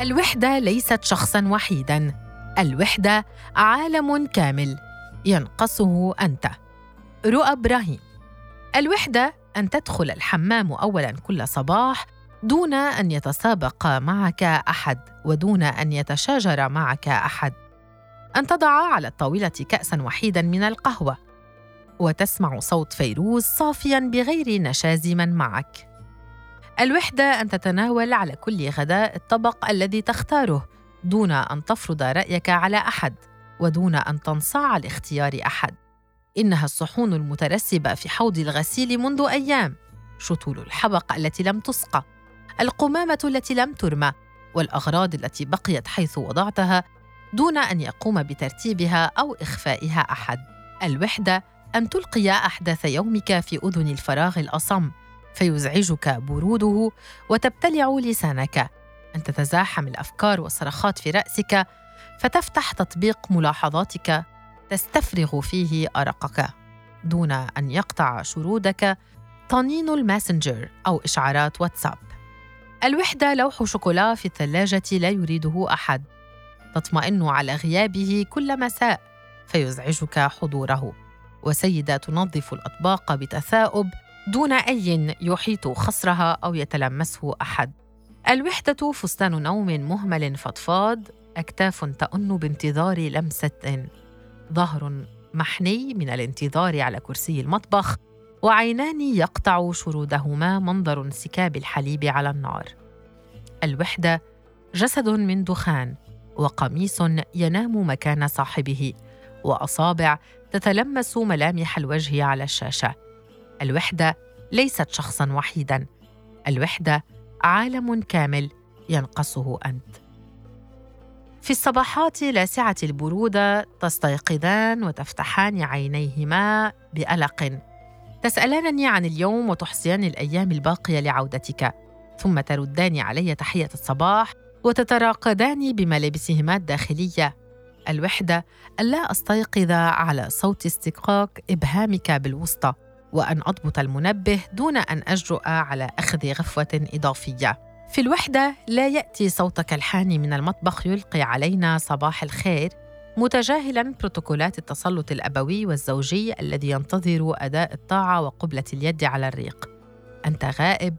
الوحدة ليست شخصا وحيدا الوحدة عالم كامل ينقصه أنت. رؤى إبراهيم. الوحدة أن تدخل الحمام أولا كل صباح دون أن يتسابق معك أحد ودون أن يتشاجر معك أحد. أن تضع على الطاولة كأسا وحيدا من القهوة وتسمع صوت فيروز صافيا بغير نشاز من معك. الوحدة أن تتناول على كل غداء الطبق الذي تختاره دون أن تفرض رأيك على أحد ودون أن تنصاع لاختيار أحد. إنها الصحون المترسبة في حوض الغسيل منذ أيام شطول الحبق التي لم تسقى القمامة التي لم ترمى والأغراض التي بقيت حيث وضعتها دون أن يقوم بترتيبها أو إخفائها أحد. الوحدة أن تلقي أحداث يومك في أذن الفراغ الأصم. فيزعجك بروده وتبتلع لسانك. أن تتزاحم الأفكار والصرخات في رأسك فتفتح تطبيق ملاحظاتك تستفرغ فيه أرقك. دون أن يقطع شرودك طنين الماسنجر أو إشعارات واتساب. الوحدة لوح شوكولا في الثلاجة لا يريده أحد. تطمئن على غيابه كل مساء فيزعجك حضوره. وسيدة تنظف الأطباق بتثاؤب دون أي يحيط خصرها أو يتلمسه أحد. الوحدة فستان نوم مهمل فضفاض أكتاف تأن بانتظار لمسة. ظهر محني من الانتظار على كرسي المطبخ وعينان يقطع شرودهما منظر انسكاب الحليب على النار. الوحدة جسد من دخان وقميص ينام مكان صاحبه وأصابع تتلمس ملامح الوجه على الشاشة. الوحدة ليست شخصا وحيدا. الوحدة عالم كامل ينقصه أنت. في الصباحات لاسعة البرودة تستيقظان وتفتحان عينيهما بقلق تسألانني عن اليوم وتحصيان الأيام الباقية لعودتك. ثم تردان علي تحية الصباح وتتراقدان بملابسهما الداخلية. الوحدة ألا أستيقظ على صوت استقاق إبهامك بالوسطى. وأن أضبط المنبه دون أن أجرؤ على أخذ غفوة إضافية. في الوحدة لا يأتي صوتك الحاني من المطبخ يلقي علينا صباح الخير متجاهلا بروتوكولات التسلط الأبوي والزوجي الذي ينتظر أداء الطاعة وقبلة اليد على الريق. أنت غائب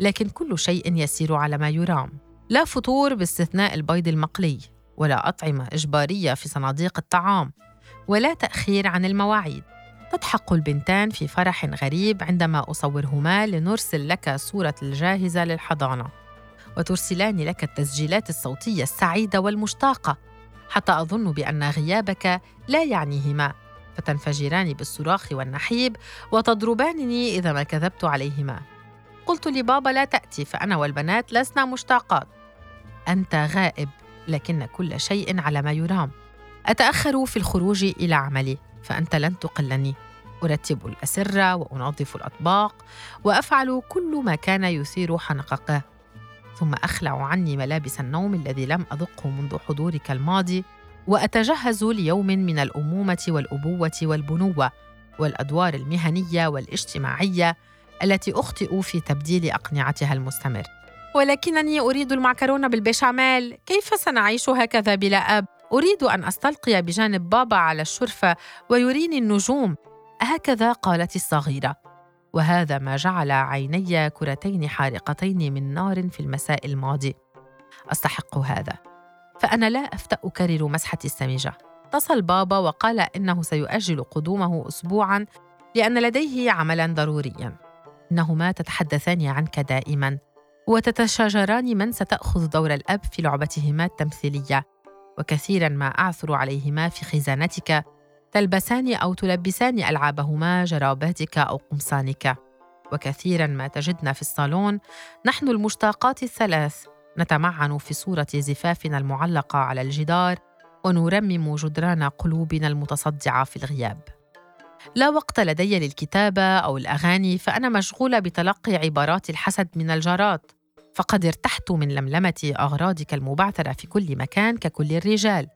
لكن كل شيء يسير على ما يرام. لا فطور باستثناء البيض المقلي ولا أطعمة إجبارية في صناديق الطعام ولا تأخير عن المواعيد. تضحك البنتان في فرح غريب عندما أصورهما لنرسل لك صورة الجاهزة للحضانة. وترسلان لك التسجيلات الصوتية السعيدة والمشتاقة حتى أظن بأن غيابك لا يعنيهما. فتنفجران بالصراخ والنحيب وتضربانني إذا ما كذبت عليهما. قلت لبابا لا تأتي فأنا والبنات لسنا مشتاقات. أنت غائب لكن كل شيء على ما يرام. أتأخر في الخروج إلى عملي فأنت لن تقلني. أرتب الأسرة وأنظف الأطباق وأفعل كل ما كان يثير حنقك ثم أخلع عني ملابس النوم الذي لم أذقه منذ حضورك الماضي وأتجهز ليوم من الأمومة والأبوة والبنوة والأدوار المهنية والاجتماعية التي أخطئ في تبديل أقنعتها المستمر ولكنني أريد المعكرونة بالبيشاميل كيف سنعيش هكذا بلا أب؟ أريد أن أستلقي بجانب بابا على الشرفة ويريني النجوم هكذا قالت الصغيرة. وهذا ما جعل عيني كرتين حارقتين من نار في المساء الماضي. أستحق هذا. فأنا لا أفتأ أكرر مسحتي السمجة اتصل بابا وقال إنه سيؤجل قدومه أسبوعاً لأن لديه عملاً ضرورياً. إنهما تتحدثان عنك دائماً. وتتشاجران من ستأخذ دور الأب في لعبتهما التمثيلية. وكثيرا ما أعثر عليهما في خزانتك تلبسان أو تلبسان ألعابهما جراباتك أو قمصانك. وكثيرا ما تجدنا في الصالون نحن المشتاقات الثلاث. نتمعن في صورة زفافنا المعلقة على الجدار ونرمم جدران قلوبنا المتصدعة في الغياب. لا وقت لدي للكتابة أو الأغاني فأنا مشغولة بتلقي عبارات الحسد من الجارات فقد ارتحت من لملمة أغراضك المبعثرة في كل مكان ككل الرجال.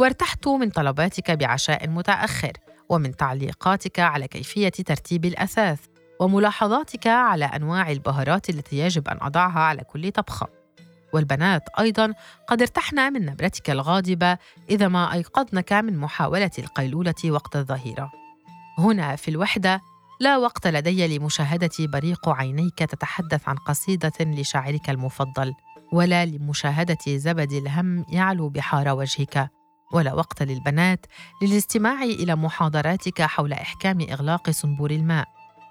وارتحت من طلباتك بعشاء متأخر ومن تعليقاتك على كيفية ترتيب الأثاث وملاحظاتك على أنواع البهارات التي يجب أن أضعها على كل طبخة. والبنات أيضا قد ارتحن من نبرتك الغاضبة إذا ما أيقظنك من محاولة القيلولة وقت الظهيرة. هنا في الوحدة لا وقت لدي لمشاهدة بريق عينيك تتحدث عن قصيدة لشاعرك المفضل ولا لمشاهدة زبد الهم يعلو بحار وجهك. ولا وقت للبنات للاستماع إلى محاضراتك حول إحكام إغلاق صنبور الماء.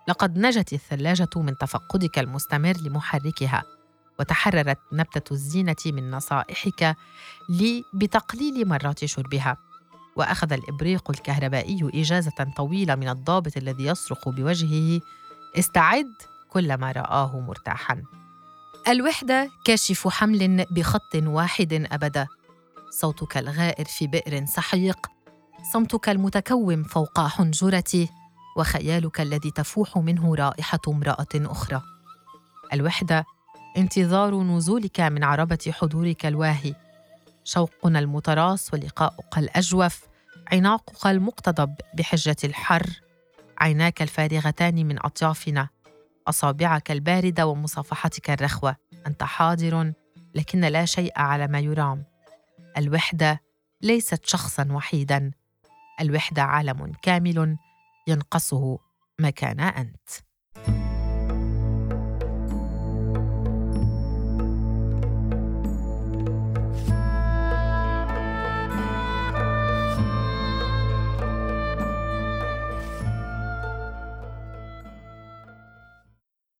لقد نجت الثلاجة من تفقدك المستمر لمحركها وتحررت نبتة الزينة من نصائحك لي بتقليل مرات شربها. وأخذ الإبريق الكهربائي إجازة طويلة من الضابط الذي يصرخ بوجهه استعد! كلما رآه مرتاحا. الوحدة كاشف حمل بخط واحد أبدا. صوتك الغائر في بئر سحيق. صمتك المتكوم فوق حنجرتي وخيالك الذي تفوح منه رائحة امرأة أخرى. الوحدة انتظار نزولك من عربة حضورك الواهي. شوقنا المتراص ولقاؤك الأجوف. عناقك المقتضب بحجة الحر. عيناك الفارغتان من أطيافنا. أصابعك الباردة ومصافحتك الرخوة. أنت حاضر لكن لا شيء على ما يرام. الوحدة ليست شخصا وحيدا. الوحدة عالم كامل ينقصه ما كان أنت.